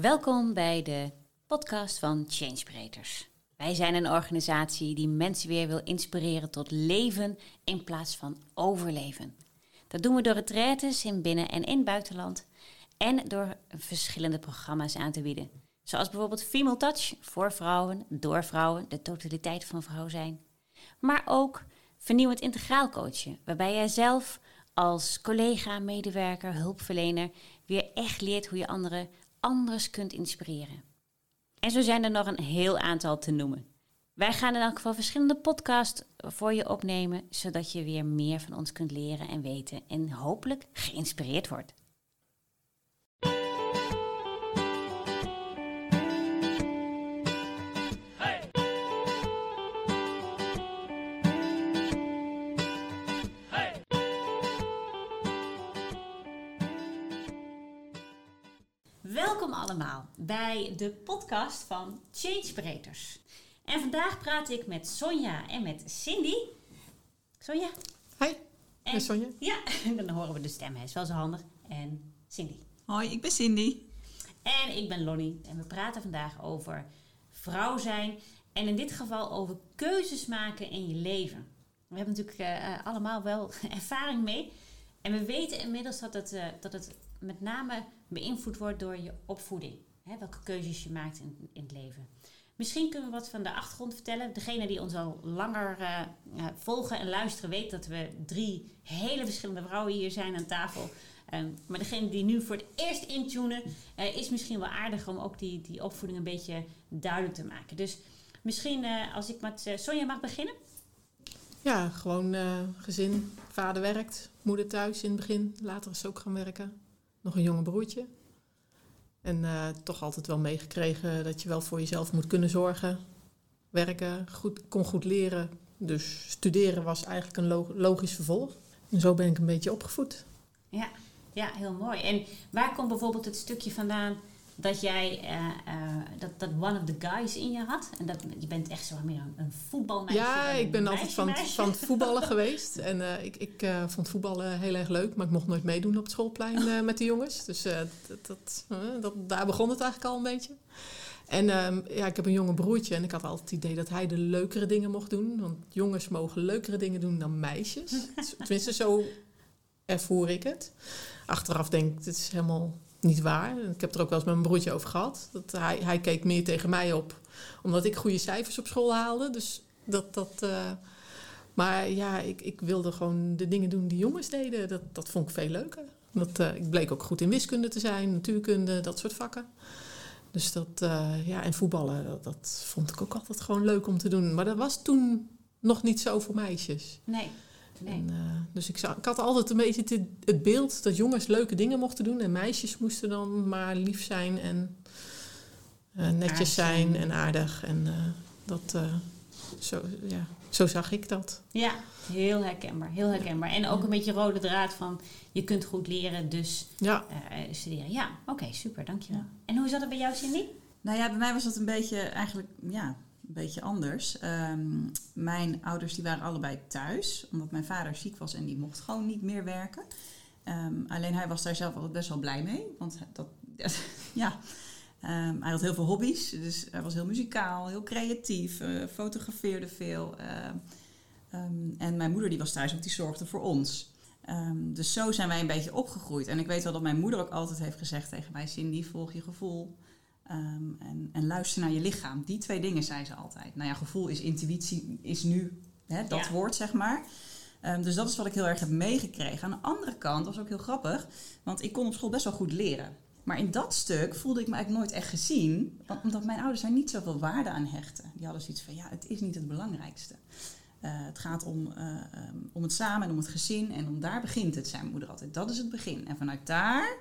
Welkom bij de podcast van Changebreeders. Wij zijn een organisatie die mensen weer wil inspireren tot leven in plaats van overleven. Dat doen we door retraites in binnen- en in buitenland en door verschillende programma's aan te bieden. Zoals bijvoorbeeld Female Touch voor vrouwen, door vrouwen, de totaliteit van vrouw zijn. Maar ook vernieuwend integraal coachen, waarbij jij zelf als collega, medewerker, hulpverlener weer echt leert hoe je anderen anders kunt inspireren. En zo zijn er nog een heel aantal te noemen. Wij gaan in elk geval verschillende podcasts voor je opnemen, zodat je weer meer van ons kunt leren en weten en hopelijk geïnspireerd wordt. Bij de podcast van Changebreeders. En vandaag praat ik met Sonja en met Cindy. Sonja? Hi, ik ben Sonja. Ja, dan horen we de stem, hè. is wel zo handig. En Cindy. Hoi, ik ben Cindy. En ik ben Lonnie. En we praten vandaag over vrouw zijn. En in dit geval over keuzes maken in je leven. We hebben natuurlijk uh, allemaal wel ervaring mee. En we weten inmiddels dat het, uh, dat het met name beïnvloed wordt door je opvoeding. Hè, welke keuzes je maakt in, in het leven. Misschien kunnen we wat van de achtergrond vertellen. Degene die ons al langer uh, volgen en luisteren weet dat we drie hele verschillende vrouwen hier zijn aan tafel. Um, maar degene die nu voor het eerst intunen, uh, is misschien wel aardig om ook die, die opvoeding een beetje duidelijk te maken. Dus misschien als ik met Sonja mag beginnen. Ja, gewoon gezin. Vader werkt, moeder thuis in het begin. Later is ze ook gaan werken nog een jonge broertje. En uh, toch altijd wel meegekregen dat je wel voor jezelf moet kunnen zorgen. Werken, goed, kon goed leren. Dus studeren was eigenlijk een logisch vervolg. En zo ben ik een beetje opgevoed. Ja, ja heel mooi. En waar komt bijvoorbeeld het stukje vandaan dat jij uh, uh, dat, dat one of the guys in je had. En dat, je bent echt zo meer een, een voetbalmeisje. Ja, ik ben altijd van, van het voetballen geweest. En uh, ik, ik vond voetballen heel erg leuk. Maar ik mocht nooit meedoen op het schoolplein met de jongens. Dus dat, dat, dat, daar begon het eigenlijk al een beetje. En ehm, ja, ik heb een jonge broertje en ik had altijd het idee dat hij de leukere dingen mocht doen. Want jongens mogen leukere dingen doen dan meisjes. Tenminste, zo ervoer ik het. Achteraf denk ik, dit is helemaal niet waar. Ik heb er ook wel eens met mijn broertje over gehad. Dat hij, hij keek meer tegen mij op, omdat ik goede cijfers op school haalde. Dus dat. dat uh, maar ja, ik, ik wilde gewoon de dingen doen die jongens deden. Dat, dat vond ik veel leuker. Dat, uh, ik bleek ook goed in wiskunde te zijn, natuurkunde, dat soort vakken. Dus dat, uh, ja, en voetballen, dat, dat, vond ik ook altijd gewoon leuk om te doen. Maar dat was toen nog niet zo voor meisjes. Nee. Nee. En, uh, dus ik, zag, ik had altijd een beetje het, het, beeld dat jongens leuke dingen mochten doen en meisjes moesten dan maar lief zijn en uh, netjes zijn. en aardig. En uh, dat, zo, ja, zo zag ik dat. Ja, heel herkenbaar. Heel herkenbaar. En ook een beetje rode draad van je kunt goed leren, dus ja. studeren. Ja, oké, okay, super, dankjewel. Ja. En hoe zat het bij jou, Cindy? Nou ja, bij mij was dat een beetje eigenlijk, ja, een beetje anders. Um, mijn ouders die waren allebei thuis, omdat mijn vader ziek was en die mocht gewoon niet meer werken. Um, alleen hij was daar zelf altijd best wel blij mee, want dat, ja, um, hij had heel veel hobby's. Dus hij was heel muzikaal, heel creatief, uh, fotografeerde veel. En mijn moeder die was thuis, want die zorgde voor ons. dus zo zijn wij een beetje opgegroeid. En ik weet wel dat mijn moeder ook altijd heeft gezegd tegen mij: Cindy, volg je gevoel. Um, en, en, luister naar je lichaam. Die twee dingen zei ze altijd. Nou ja, gevoel is intuïtie, is nu hè, dat ja. woord, zeg maar. Um, dus dat is wat ik heel erg heb meegekregen. Aan de andere kant was ook heel grappig, want ik kon op school best wel goed leren. Maar in dat stuk voelde ik me eigenlijk nooit echt gezien, omdat mijn ouders daar niet zoveel waarde aan hechten. Die hadden zoiets van, ja, het is niet het belangrijkste. Uh, het gaat om, uh, um, om het samen en om het gezin en om daar begint het, zei mijn moeder altijd. Dat is het begin. En vanuit daar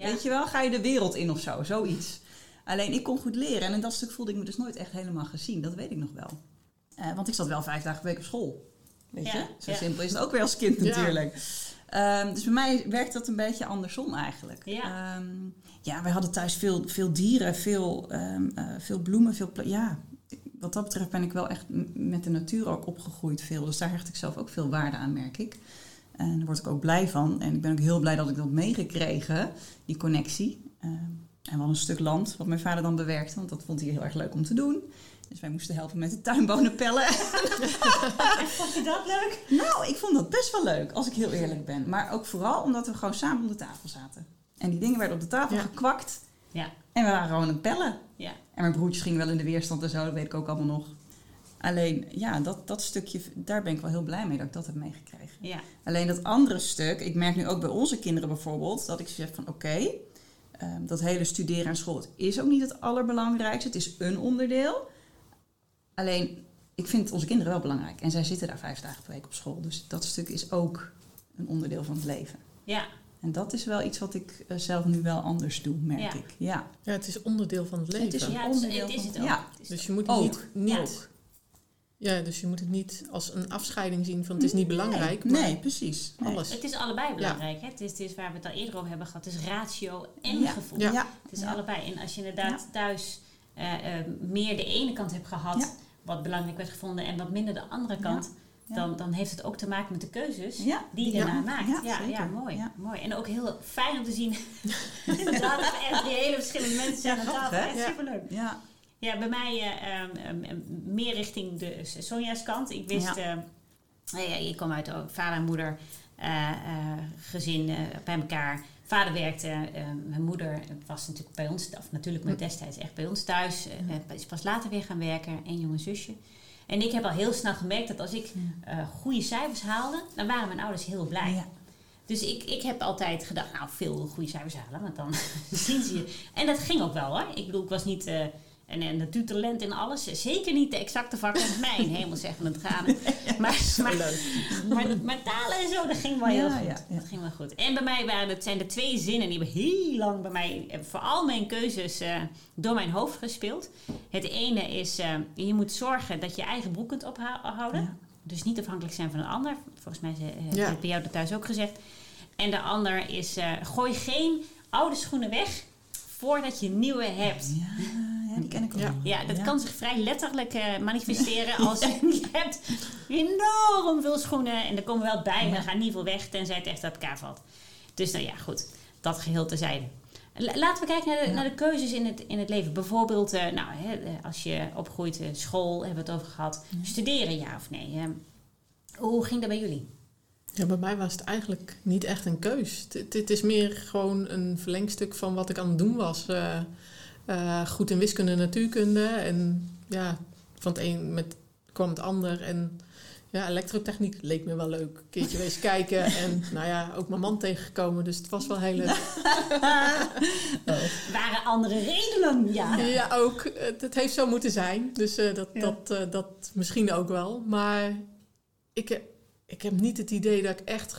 ja. Weet je wel, ga je de wereld in of zo, zoiets. Alleen ik kon goed leren en in dat stuk voelde ik me dus nooit echt helemaal gezien. Dat weet ik nog wel. Uh, want ik zat wel vijf dagen per week op school. Weet ja, je? Zo ja. simpel is het ook weer als kind natuurlijk. Um, dus bij mij werkt dat een beetje andersom eigenlijk. Ja, um, ja wij hadden thuis veel, veel dieren, veel, um, uh, veel bloemen, veel... Ja, wat dat betreft ben ik wel echt met de natuur ook opgegroeid veel. Dus daar hecht ik zelf ook veel waarde aan, merk ik. En daar word ik ook blij van. En ik ben ook heel blij dat ik dat meegekregen, die connectie. Uh, En wel een stuk land, wat mijn vader dan bewerkte, want dat vond hij heel erg leuk om te doen. Dus wij moesten helpen met de tuinbonen pellen. vond je dat leuk? Nou, ik vond dat best wel leuk, als ik heel eerlijk ben. Maar ook vooral omdat we gewoon samen om de tafel zaten. En die dingen werden op de tafel Ja. gekwakt. Ja. En we waren gewoon aan het pellen. Ja. En mijn broertjes gingen wel in de weerstand en zo, dat weet ik ook allemaal nog. Alleen, ja, dat, dat stukje, daar ben ik wel heel blij mee dat ik dat heb meegekregen. Ja. Alleen dat andere stuk, ik merk nu ook bij onze kinderen bijvoorbeeld, dat ik zeg van oké, ehm, dat hele studeren aan school, het is ook niet het allerbelangrijkste. Het is een onderdeel. Alleen, ik vind onze kinderen wel belangrijk. En zij zitten daar vijf dagen per week op school. Dus dat stuk is ook een onderdeel van het leven. Ja. En dat is wel iets wat ik eh, zelf nu wel anders doe, merk Ja. ik. Ja. Ja, het is onderdeel van het leven. Het is een Ja, het is, onderdeel het is van- het ook. ja. Dus je moet Ook. niet, niet. Ja, dus je moet het niet als een afscheiding zien van het is niet belangrijk, Nee, maar nee, precies. Nee. alles. Het is allebei belangrijk. Hè? Het, is, het is waar we het al eerder over hebben gehad. Het is ratio en Ja. gevoel. Ja. Ja. Het is Ja. allebei. En als je inderdaad thuis eh, eh, meer de ene kant hebt gehad, Ja. wat belangrijk werd gevonden, en wat minder de andere kant, Ja. Dan, dan heeft het ook te maken met de keuzes Ja. die je Ja. daarna maakt. Ja, Ja, mooi, Ja. mooi. En ook heel fijn om te zien. inderdaad, dat er echt die hele verschillende mensen zijn aan tafel. Echt Ja. superleuk. Ja. Ja, bij mij eh, ehm, ehm, ehm, meer richting de Sonja's kant. Ik wist, Ja. nou ja, je kwam uit vader en moeder eh, eh, gezin bij elkaar. Vader werkte, mijn moeder was natuurlijk bij ons, of natuurlijk maar destijds echt bij ons thuis. eh, is pas later weer gaan werken, één jonge zusje. En ik heb al heel snel gemerkt dat als ik eh, goede cijfers haalde, dan waren mijn ouders heel blij. Ja. Dus ik, ik heb altijd gedacht, nou, veel goede cijfers halen, want dan zien ze je. En dat ging ook wel hoor. Ik bedoel, ik was niet een, een natuurtalent in alles. Zeker niet de exacte vakken. Mijn hemel zeggen tranen. Maar, maar, maar, maar talen en zo, dat ging wel heel Ja, goed. ja, ja. Dat ging wel goed. En bij mij waren het, zijn er twee zinnen die hebben heel lang bij mij, eh, voor al mijn keuzes, eh, door mijn hoofd gespeeld. Het ene is, eh, je moet zorgen dat je eigen broek kunt ophouden. Dus niet afhankelijk zijn van een ander. Volgens mij heb ik bij jou dat thuis ook gezegd. En de ander is, gooi geen oude schoenen weg voordat je nieuwe hebt. Ja, ja, die ken ik ook. Ja. dat kan zich vrij letterlijk eh, manifesteren als je hebt enorm veel schoenen en er komen wel bij, maar gaat niet veel weg tenzij het echt uit elkaar valt. Dus nou ja, goed, dat geheel terzijde. La- Laten we kijken naar de, Ja. naar de keuzes in het, in het leven. Bijvoorbeeld, eh, nou, hè, eh, als je opgroeit, eh, school hebben we het over gehad. Studeren, ja of nee? Eh, hoe ging dat bij jullie? Ja, bij mij was het eigenlijk niet echt een keus. Het is meer gewoon een verlengstuk van wat ik aan het doen was. Eh, goed in wiskunde en natuurkunde. En ja, van het een met, kwam het ander. En ja, elektrotechniek leek me wel leuk. Een keertje wees kijken. En nou ja, ook mijn man tegengekomen. Dus het was wel heel leuk. Waren andere redenen? Ja. Ja, ook. Het, het heeft zo moeten zijn. Dus eh, dat, Ja. dat, eh, dat misschien ook wel. Maar ik, heb- ik heb niet het idee dat ik echt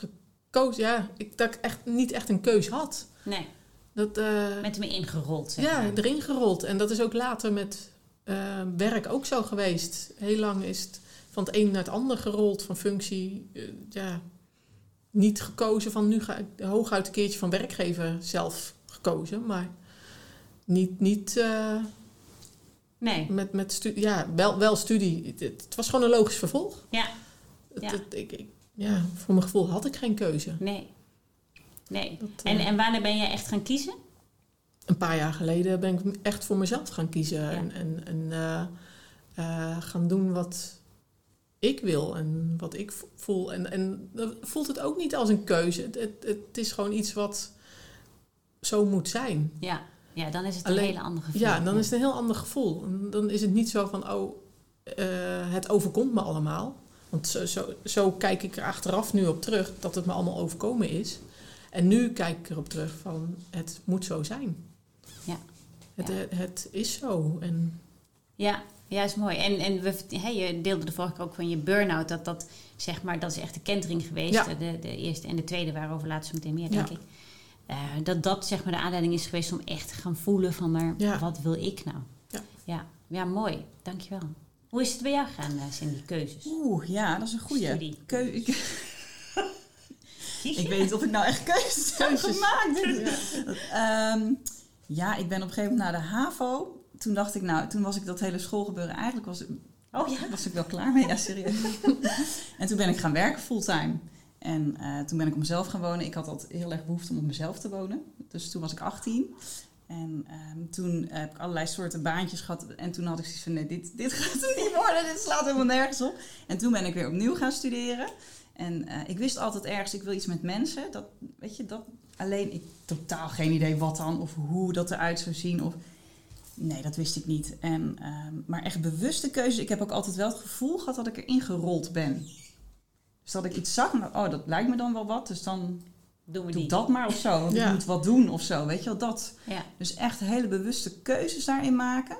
gekozen... Ja, ik, dat ik echt niet echt een keus had. Nee, Dat, eh, met me ingerold. Zeg ja, maar. erin gerold. En dat is ook later met eh, werk ook zo geweest. Heel lang is het van het een naar het ander gerold van functie. eh, ja, niet gekozen van nu ga ik hooguit een keertje van werkgever zelf gekozen. Maar niet, niet Nee, met, met studie. Ja, wel, wel studie. Het, het was gewoon een logisch vervolg. ja, Het- Ja. het- ik, ik- ja, voor mijn gevoel had ik geen keuze. nee. Nee. Dat, eh, En, en wanneer ben jij echt gaan kiezen? een paar jaar geleden ben ik echt voor mezelf gaan kiezen. Ja. En, en, en eh, eh, gaan doen wat ik wil en wat ik vo- voel. En, en dan voelt het ook niet als een keuze. Het, het, het is gewoon iets wat zo moet zijn. Ja, ja dan is het Alleen- een hele andere gevoel. Ja, dan is het een heel ander gevoel. En dan is het niet zo van, oh, het overkomt me allemaal. Want zo, zo, zo kijk ik er achteraf nu op terug, dat het me allemaal overkomen is. En nu kijk ik erop terug van, het moet zo zijn. Ja. Het, Ja. het, het is zo. En Ja, ja, is mooi. En, en we, hey, je deelde de vorige keer ook van je burn-out. Dat, dat, zeg maar, dat is echt de kentering geweest. Ja. De, de eerste en de tweede waarover later zo meteen meer, denk Ja. ik. Eh, dat dat zeg maar de aanleiding is geweest om echt te gaan voelen van... maar Ja. wat wil ik nou? Ja. ja, ja mooi. Dankjewel. Hoe is het bij jou gegaan, uh, Cindy, keuzes? Oeh, ja, dat is een goeie. Studie. Keu ik, weet niet of ik nou echt keuzes heb gemaakt. Ehm, ja, ik ben op een gegeven moment naar de HAVO. Toen dacht ik, nou, toen was ik dat hele schoolgebeuren eigenlijk was, Oh ja? was ik wel klaar mee. Ja, serieus. en toen ben ik gaan werken fulltime. En eh, toen ben ik op mezelf gaan wonen. Ik had altijd heel erg behoefte om op mezelf te wonen. Dus toen was ik 18. En ehm, toen heb ik allerlei soorten baantjes gehad. En toen had ik zoiets van, nee, dit, dit gaat het niet worden. Dit slaat helemaal nergens op. En toen ben ik weer opnieuw gaan studeren. En eh, ik wist altijd ergens, ik wil iets met mensen. Dat, weet je, dat, alleen ik totaal geen idee wat dan. Of hoe dat eruit zou zien. Of, nee, dat wist ik niet. En, ehm, maar echt bewuste keuze. Ik heb ook altijd wel het gevoel gehad dat ik erin gerold ben. Dus dat ik iets zag. En, oh, dat lijkt me dan wel wat. Dus dan Doen we doe die. dat maar of zo. Want Ja. ik moet wat doen of zo. Weet je wel, dat. Ja. Dus echt hele bewuste keuzes daarin maken.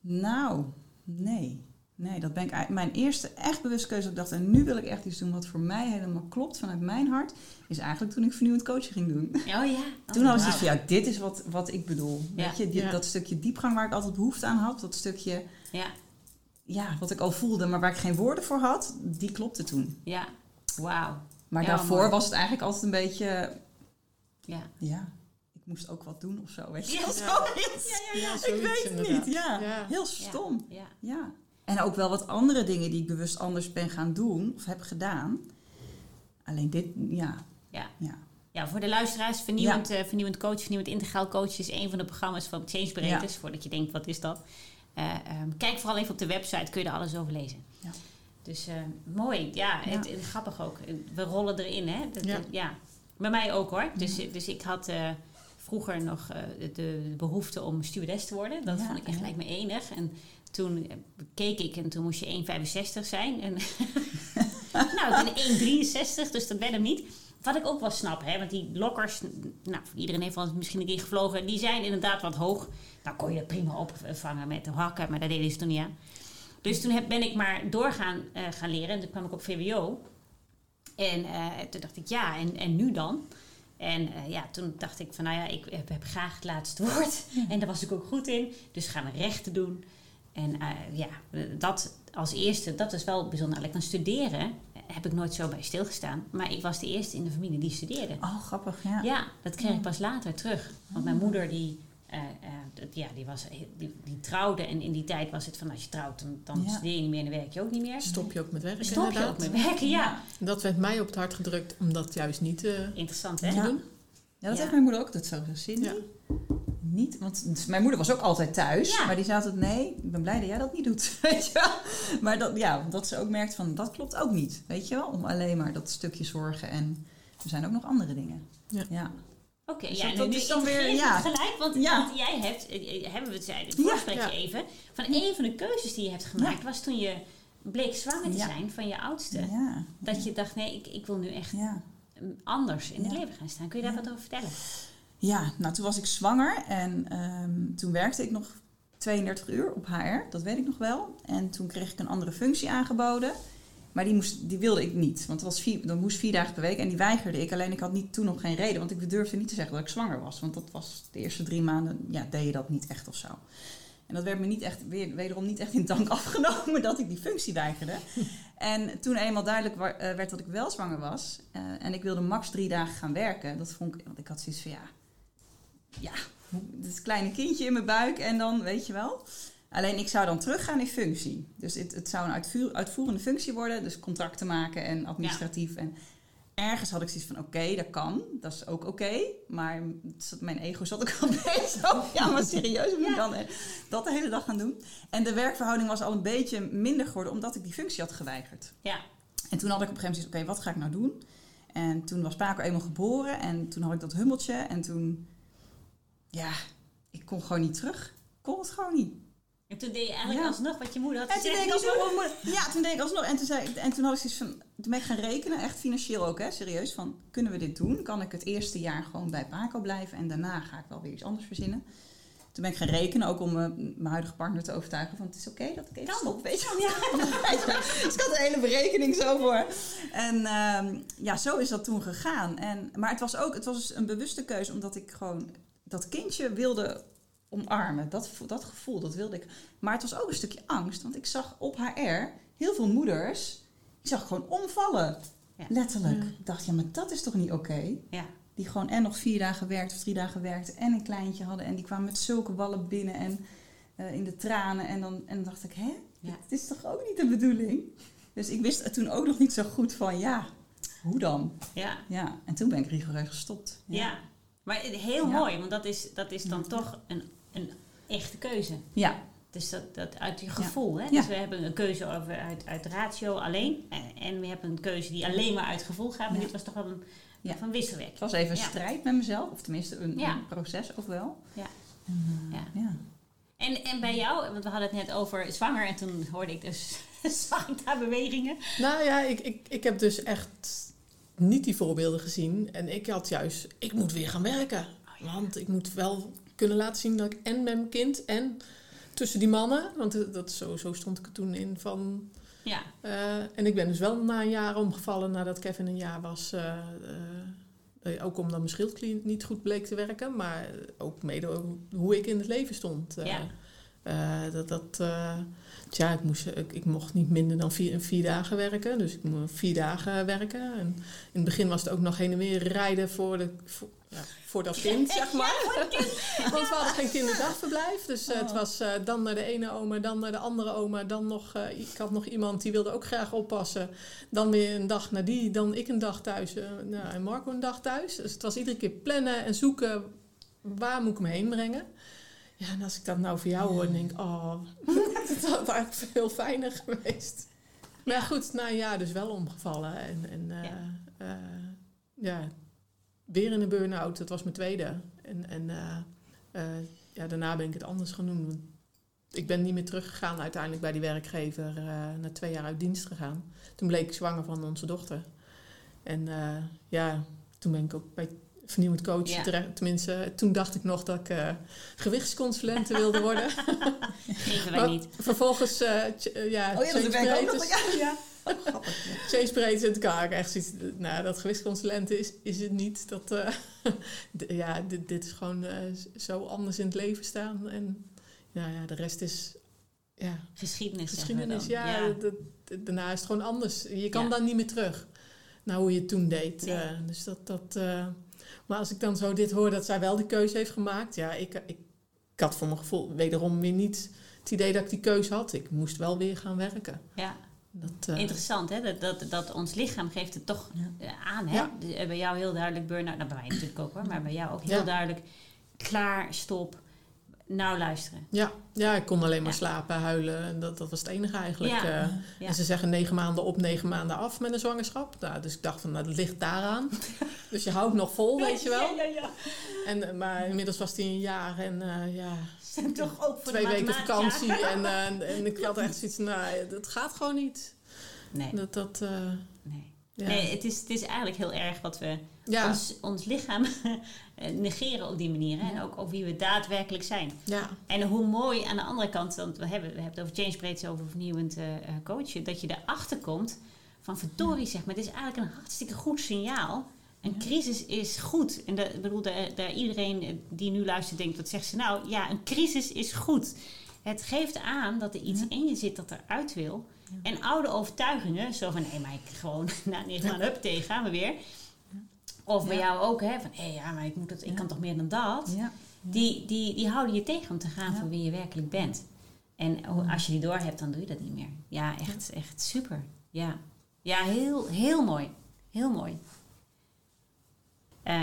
Nou, nee. Nee, dat ben ik. Mijn eerste echt bewuste keuze. Dat ik dacht, en nu wil ik echt iets doen wat voor mij helemaal klopt vanuit mijn hart. Is eigenlijk toen ik vernieuwend coaching ging doen. Oh ja. Toen had ik zoiets van, ja, dit is wat, wat ik bedoel. Ja. Weet je, die- Ja. dat stukje diepgang waar ik altijd behoefte aan had. Dat stukje, Ja, ja, wat ik al voelde, maar waar ik geen woorden voor had. Die klopte toen. ja. Wauw. Maar Ja, daarvoor mooi. was het eigenlijk altijd een beetje, Ja. ja, ik moest ook wat doen of zo. Weet je Ja. zoiets. Ja, ja, ik zoiets weet het inderdaad. niet, ja. Ja. Heel stom. Ja. En ook wel wat andere dingen die ik bewust anders ben gaan doen of heb gedaan. Alleen dit, ja. Ja. Ja. Ja, voor de luisteraars, vernieuwend, eh, vernieuwend coach, vernieuwend integraal coach is een van de programma's van Change Breeders. Voordat je denkt, wat is dat? Eh, ehm, kijk vooral even op de website, kun je er alles over lezen. Ja. Dus eh, mooi, ja. Het, het- grappig ook. We rollen erin, hè? Dat- Ja. dat- ja. Bij mij ook hoor. Dus, dus ik had vroeger nog de, behoefte om stewardess te worden. Dat vond ik echt ja. lijkt me enig. En toen keek ik en toen moest je 1,65 zijn. En nou, ik ben 1,63, dus dat werd hem niet. Wat ik ook wel snap, hè, want die lokkers, nou, iedereen heeft wel eens misschien een keer gevlogen, die zijn inderdaad wat hoog. Nou kon je dat prima opvangen met de hakken, maar dat deden ze toen niet aan. Dus toen heb, ben ik maar doorgaan eh, gaan leren en toen kwam ik op VWO. En eh, toen dacht ik, ja, en, en nu dan? En eh, ja, toen dacht ik van, nou ja, ik heb, heb graag het laatste woord. En daar was ik ook goed in. Dus gaan we rechten doen. En eh, ja, dat als eerste, dat is wel bijzonder. Eigenlijk van studeren heb ik nooit zo bij stilgestaan. Maar ik was de eerste in de familie die studeerde. Oh, grappig, ja. Ja, dat kreeg ik pas later terug. Want mijn moeder die, eh, eh, ja, die, was, die, die trouwde. En in die tijd was het van als je trouwt, dan, dan Ja. studeer je niet meer en dan werk je ook niet meer. Stop je ook met werken Stop je ook met werken, ja. En Dat werd mij op het hart gedrukt om dat juist niet eh, Interessant hè? te Ja. doen. Ja, dat Ja. heeft mijn moeder ook. Dat zo Cindy. Ja. Niet, want mijn moeder was ook altijd thuis. Ja. Maar die zei altijd, nee, ik ben blij dat jij dat niet doet. Weet je wel? Maar dat, ja, dat ze ook merkt van, dat klopt ook niet. Weet je wel? Om alleen maar dat stukje zorgen. En er zijn ook nog andere dingen. Ja. ja. Oké, Dus ja, dat- nu is dan weer- ja. gelijk, want, Ja. want jij hebt, eh, eh, hebben we het zei, het voorgesprekje ja. even, van een van de keuzes die je hebt gemaakt, was toen je bleek zwanger te zijn van je oudste. Ja. Dat je dacht, nee, ik, ik wil nu echt anders in het leven gaan staan. Kun je daar wat over vertellen? Ja, nou toen was ik zwanger en ehm, toen werkte ik nog 32 uur op HR, dat weet ik nog wel. En toen kreeg ik een andere functie aangeboden, maar die, moest, die wilde ik niet, want het was vier, dat moest vier dagen per week en die weigerde ik. Alleen ik had niet, toen nog geen reden, want ik durfde niet te zeggen dat ik zwanger was, want dat was de eerste drie maanden, ja, deed je dat niet echt of zo. En dat werd me niet echt, weer, wederom niet echt in dank afgenomen dat ik die functie weigerde. En toen eenmaal duidelijk eh, werd dat ik wel zwanger was eh, en ik wilde max drie dagen gaan werken, dat vond ik, want ik had zoiets van ja, ja, het kleine kindje in mijn buik en dan, weet je wel. Alleen ik zou dan teruggaan in functie. Dus het, het zou een uitvoer- uitvoerende functie worden, dus contracten maken en administratief. En ergens had ik zoiets van, oké, dat kan, dat is ook oké. maar het zat- mijn ego zat ook al zo, ja, maar serieus, moet ik dan eh, dat de hele dag gaan doen? En de werkverhouding was al een beetje minder geworden, omdat ik die functie had geweigerd. Ja, En toen had ik op een gegeven moment zoiets, oké, wat ga ik nou doen? En toen was Paco eenmaal geboren en toen had ik dat hummeltje en toen, ja, ik kon gewoon niet terug. Ik kon het gewoon niet. en toen deed je eigenlijk Ja. alsnog wat je moeder had En toen gezegd. deed ik niet alsnog, doen. wat moeder- ja, toen deed ik alsnog. En toen, zei, en toen had ik zoiets van, toen ben ik gaan rekenen, echt financieel ook, hè, serieus, van kunnen we dit doen? Kan ik het eerste jaar gewoon bij Paco blijven en daarna ga ik wel weer iets anders verzinnen? Toen ben ik gaan rekenen, ook om eh, mijn huidige partner te overtuigen van het is oké dat ik even Kan. stop, weet je wel. Ja. dus ik had een hele berekening zo voor. En ehm, ja, zo is dat toen gegaan. En, maar het was ook het was een bewuste keuze, omdat ik gewoon dat kindje wilde omarmen. Dat, dat gevoel, dat wilde ik. Maar het was ook een stukje angst, want ik zag op HR heel veel moeders, ik zag gewoon omvallen. Ja. Letterlijk. Ja. Ik dacht, ja, maar dat is toch niet oké? Ja, Die gewoon en nog vier dagen werkte of drie dagen werkte en een kleintje hadden. En die kwamen met zulke wallen binnen en eh, in de tranen. En dan, en dan dacht ik, hè? Ja. Dit is toch ook niet de bedoeling? Dus ik wist toen ook nog niet zo goed van, ja, hoe dan? ja, Ja, en toen ben ik rigoureus gestopt. ja. Maar heel Ja. mooi, want dat is, dat is dan toch een, een echte keuze. Ja, Dus dat, dat uit je gevoel. Hè? Ja. Dus we hebben een keuze over uit, uit ratio alleen. En, en we hebben een keuze die alleen maar uit gevoel gaat. Maar Ja. dit was toch wel een, Ja. van wisselwerk. het was even een Ja. strijd met mezelf. Of tenminste een, Ja. een proces ook wel. Ja. En, eh, Ja. ja. En, en bij jou, want we hadden het net over zwanger. En toen hoorde ik dus, zag ik daar bewegingen. Nou ja, ik, ik, ik heb dus echt niet die voorbeelden gezien. En ik had juist, ik moet weer gaan werken. Want ik moet wel kunnen laten zien dat ik en met mijn kind en tussen die mannen. Want dat- zo, zo stond ik er toen in van... Ja, eh, en ik ben dus wel na een jaar omgevallen nadat Kevin een jaar was. eh, eh, ook omdat mijn schildklier niet goed bleek te werken. Maar ook mede hoe- ik in het leven stond. Ja. Eh, dat, dat, eh, tja, ik, moest, ik, ik mocht niet minder dan vier, vier dagen werken. Dus ik moest vier dagen werken. En in het begin was het ook nog heen en weer rijden voor, de, voor, ja, voor dat kind, zeg maar. Want we hadden geen kinderdagverblijf. Dus eh, het Oh. was dan naar de ene oma, dan naar de andere oma. Dan nog, ik had nog iemand die wilde ook graag oppassen. Dan weer een dag naar die, dan ik een dag thuis. nou, en Marco een dag thuis. Dus het was iedere keer plannen en zoeken. Waar moet ik me heen brengen? Ja, en als ik dat nou voor jou hoor, dan denk ik, oh, dat had eigenlijk veel fijner geweest. Maar ja, goed, een jaar dus wel omgevallen. En, en eh, Ja. eh, ja, weer in een burn-out. Dat was mijn tweede. En, en eh, eh, ja, daarna ben ik het anders gaan doen. Want ik ben niet meer teruggegaan uiteindelijk bij die werkgever. eh na twee jaar uit dienst gegaan. Toen bleek ik zwanger van onze dochter. En eh, ja, toen ben ik ook bij vernieuwend coach Ja. Tenminste, toen dacht ik nog dat ik eh gewichtsconsulente wilde worden. geven wij niet. Vervolgens, eh, ch- eh, ja, Oh ja, dat ben ik ook nog. Ja, ja. Oh, grappig. Change Breedtes in elkaar. Echt zoiets, nou, dat gewichtsconsulenten is, is het niet. Dat, eh, ja, dit, dit is gewoon eh, zo anders in het leven staan. En ja, ja de rest is ja, Geschiedenis. geschiedenis. Ja, daarna is het gewoon anders. Je kan Ja. dan niet meer terug naar hoe je het toen deed. Nee. Eh, dus dat, dat, eh, maar als ik dan zo dit hoor dat zij wel die keuze heeft gemaakt. Ja, ik, ik, ik had voor mijn gevoel wederom weer niet het idee dat ik die keuze had. Ik moest wel weer gaan werken. Ja. Dat, eh, Interessant, hè? Dat, dat, dat ons lichaam geeft het toch eh, aan. Hè? Ja. Eh, bij jou heel duidelijk burn-out. Nou, bij mij natuurlijk ook hoor. Maar bij jou ook heel Ja. duidelijk. Klaar, stop. Nou luisteren. Ja, ja, ik kon alleen maar Ja. slapen, huilen. En dat, dat was het enige eigenlijk. Ja. Eh, Ja. En ze zeggen negen maanden op, negen maanden af met een zwangerschap. Nou, dus ik dacht van, nou, dat ligt daaraan. dus je houdt nog vol, weet je wel. Ja, ja, ja. En, eh, maar inmiddels was hij een jaar en eh, ja, Zijn toch ook voor twee de weken vakantie. En, en, en ik had echt zoiets, nou, dat gaat gewoon niet. Nee, Dat, dat, nee. Ja. nee het, is, het is eigenlijk heel erg wat we ja, ons, ons lichaam eh, negeren op die manier. Hè? En ook, ook wie we daadwerkelijk zijn. ja, En hoe mooi aan de andere kant, want we hebben, we hebben het over change breeds over vernieuwend eh, coachen, dat je erachter komt van verdorie zeg maar, het is eigenlijk een hartstikke goed signaal. Een crisis is goed. En dat, bedoel, daar, daar iedereen die nu luistert denkt, wat zegt ze nou? Ja, een crisis is goed. Het geeft aan dat er iets in je zit dat eruit wil. En oude overtuigingen, zo van, hé, maar ik gewoon, nou, negen maanden, hup, tegen, gaan we weer. Of bij jou ook, hè, van, hé, ja, maar ik, moet het, ik kan toch meer dan dat? Die, die, die houden je tegen om te gaan voor wie je werkelijk bent. En als je die door hebt, dan doe je dat niet meer. Ja, echt, echt super. Ja, ja heel, heel mooi. Heel mooi.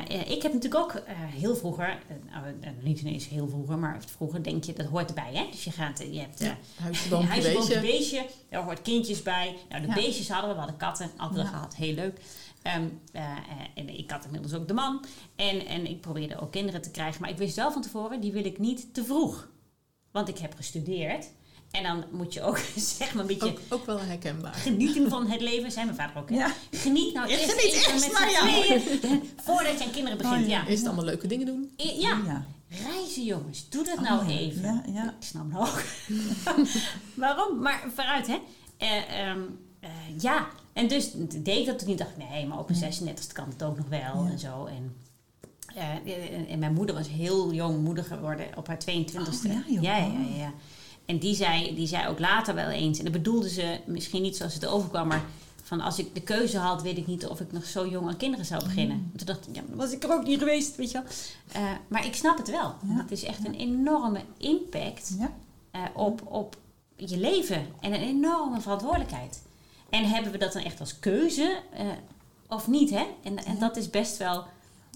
Eh, ik heb natuurlijk ook eh, heel vroeger, eh, nou, niet ineens heel vroeger, maar vroeger denk je, dat hoort erbij. Hè? Dus je gaat, je hebt ja. Huisje, beestje. Daar hoort kindjes bij. Nou, de Ja. beestjes hadden we. We hadden katten. Altijd Ja. gehad. Heel leuk. Ehm, eh, eh, en ik had inmiddels ook de man. En, en ik probeerde ook kinderen te krijgen. Maar ik wist wel van tevoren, die wil ik niet te vroeg. Want ik heb gestudeerd. En dan moet je ook zeg maar een beetje Ook, ook wel herkenbaar. genieten van het leven. Zei mijn vader ook. hè? Ja. Geniet nou eerst geniet even eerst met z'n ja. tweeën. Voordat je aan kinderen begint. Oh, ja. ja. Eerst allemaal leuke dingen doen. I- ja. Ja. Reizen jongens. Doe dat Oh, nou even. Ja, ja. Ik snap nou ook. Waarom? Maar vooruit, hè. Eh, ehm, eh, ja, en dus deed ik dat toen niet. dacht nee, maar op een 36 kan het ook nog wel Ja. en zo. En, eh, en mijn moeder was heel jong moeder geworden op haar 22e. Oh, ja, joh. ja, ja, Oh. ja. En die zei, die zei ook later wel eens, en dat bedoelde ze misschien niet zoals het overkwam, maar van als ik de keuze had, weet ik niet of ik nog zo jong aan kinderen zou beginnen. Mm. Toen dacht ik, ja, was ik er ook niet geweest, weet je wel. Eh, maar ik snap het wel. Ja. Het is echt een enorme impact Ja. eh, op, op je leven en een enorme verantwoordelijkheid. En hebben we dat dan echt als keuze eh, of niet? Hè? En, en dat is best wel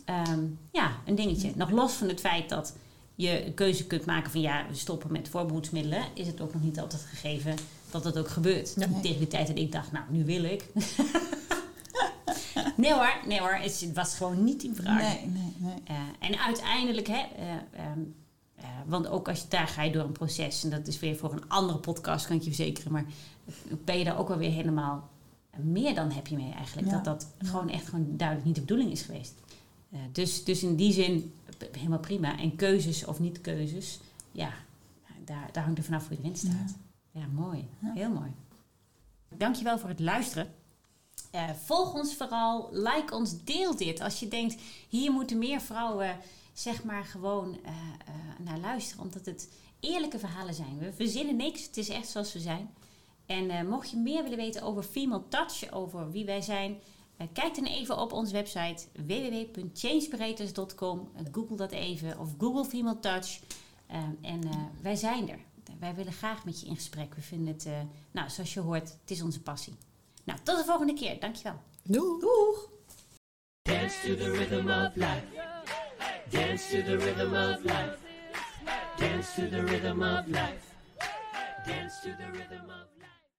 ehm, ja, een dingetje. Nog los van het feit dat je een keuze kunt maken van ja, we stoppen met voorbehoedsmiddelen, is het ook nog niet altijd gegeven dat het ook gebeurt. Ja. Tegen die tijd dat ik dacht, nou, nu wil ik. nee hoor, nee hoor, het was gewoon niet in vraag. Nee, nee, nee. Eh, en uiteindelijk, hè, eh, ehm, eh, want ook als je daar ga je door een proces, en dat is weer voor een andere podcast, kan ik je verzekeren, maar ben je daar ook wel weer helemaal meer dan heb je mee eigenlijk. Ja. Dat dat Ja. gewoon echt gewoon duidelijk niet de bedoeling is geweest. Eh, dus, dus in die zin helemaal prima. En keuzes of niet keuzes, ja, daar, daar hangt er vanaf hoe je erin staat. Ja, mooi. Ja. Heel mooi. Dankjewel voor het luisteren. Eh, volg ons vooral, like ons, deel dit. Als je denkt, hier moeten meer vrouwen zeg maar gewoon eh, naar luisteren. Omdat het eerlijke verhalen zijn. We verzinnen niks, het is echt zoals we zijn. En mocht je meer willen weten over Female Touch, over wie wij zijn... eh, kijk dan even op onze website www.changeberators.com. Eh, Google dat even of Google Female Touch. Eh, en eh, wij zijn er. Wij willen graag met je in gesprek. We vinden het, eh, nou, zoals je hoort, het is onze passie. Nou, tot de volgende keer. Dankjewel. Doei! Doeg! Dance to the rhythm of life. Dance to the rhythm of life. Dance to the rhythm of life. Dance to the rhythm of life.